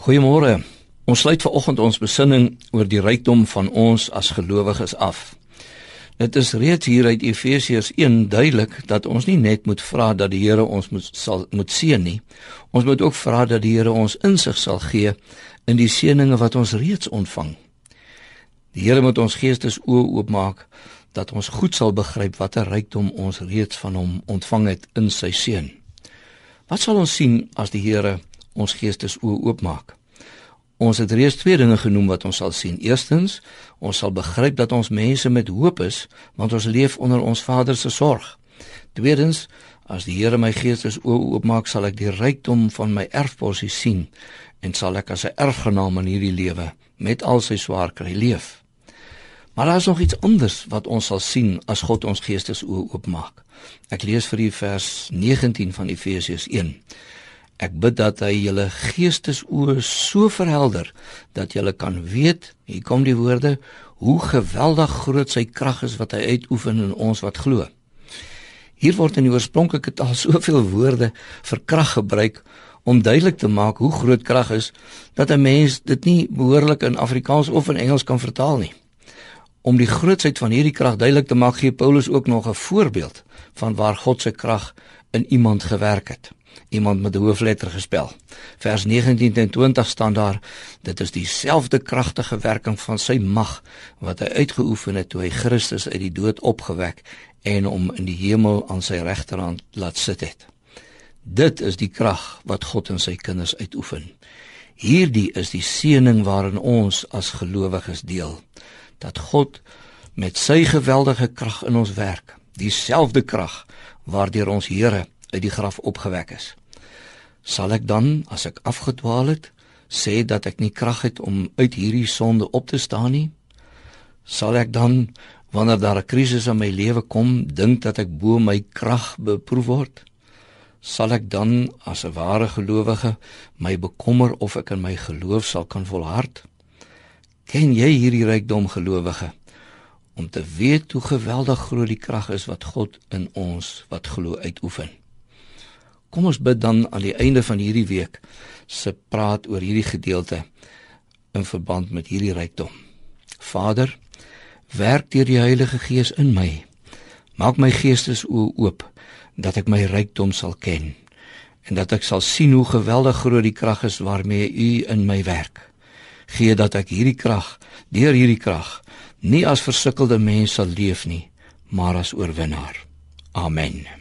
Goeiemôre. Ons sluit vanoggend ons besinning oor die rykdom van ons as gelowiges af. Dit is reeds hier uit Efesiërs 1 duidelik dat ons nie net moet vra dat die Here ons moet sal moet seën nie. Ons moet ook vra dat die Here ons insig sal gee in die seëninge wat ons reeds ontvang. Die Here moet ons geestes oopmaak dat ons goed sal begryp watter rykdom ons reeds van hom ontvang het in sy seën. Wat sal ons sien as die Here ons geestes oë oopmaak. Ons het reeds twee dinge genoem wat ons sal sien. Eerstens, ons sal begryp dat ons mense met hoop is, want ons leef onder ons Vader se sorg. Tweedens, as die Here my geestes oë oopmaak, sal ek die rykdom van my erfposie sien en sal ek as 'n erfgenaam in hierdie lewe met al sy swaar kry leef. Maar daar is nog iets anders wat ons sal sien as God ons geestes oë oopmaak. Ek lees vir u vers 19 van Efesiërs 1. Ek bid dat hy julle geestesoë so verhelder dat julle kan weet, hier kom die woorde, hoe geweldig groot sy krag is wat hy uitoefen in ons wat glo. Hier word in die oorspronklike taal soveel woorde vir krag gebruik om duidelik te maak hoe groot krag is dat 'n mens dit nie behoorlik in Afrikaans of in Engels kan vertaal nie. Om die grootsheid van hierdie krag duidelik te maak, gee Paulus ook nog 'n voorbeeld van waar God se krag in iemand gewerk het iemand met 'n hoofletter gespel. Vers 19 en 20 staan daar: Dit is dieselfde kragtige werking van sy mag wat hy uitgeoefen het toe hy Christus uit die dood opgewek en hom in die hemel aan sy regterhand laat sit het. Dit is die krag wat God in sy kinders uitoefen. Hierdie is die seëning waarin ons as gelowiges deel. Dat God met sy geweldige krag in ons werk, dieselfde krag waardeur ons Here uit die graf opgewek is. Sal ek dan as ek afgedwaal het sê dat ek nie krag het om uit hierdie sonde op te staan nie? Sal ek dan wanneer daar 'n krisis in my lewe kom dink dat ek bo my krag beproef word? Sal ek dan as 'n ware gelowige my bekommer of ek in my geloof sal kan volhard? Ken jy hierdie rykdom gelowige? om te weet hoe geweldig groot die krag is wat God in ons wat glo uitoefen. Kom ons bid dan aan die einde van hierdie week se praat oor hierdie gedeelte in verband met hierdie rykdom. Vader, werk deur die Heilige Gees in my. Maak my geestes oop dat ek my rykdom sal ken en dat ek sal sien hoe geweldig groot die krag is waarmee U in my werk. Gee dat ek hierdie krag, deur hierdie krag, nie as versukkelde mens sal leef nie, maar as oorwinnaar. Amen.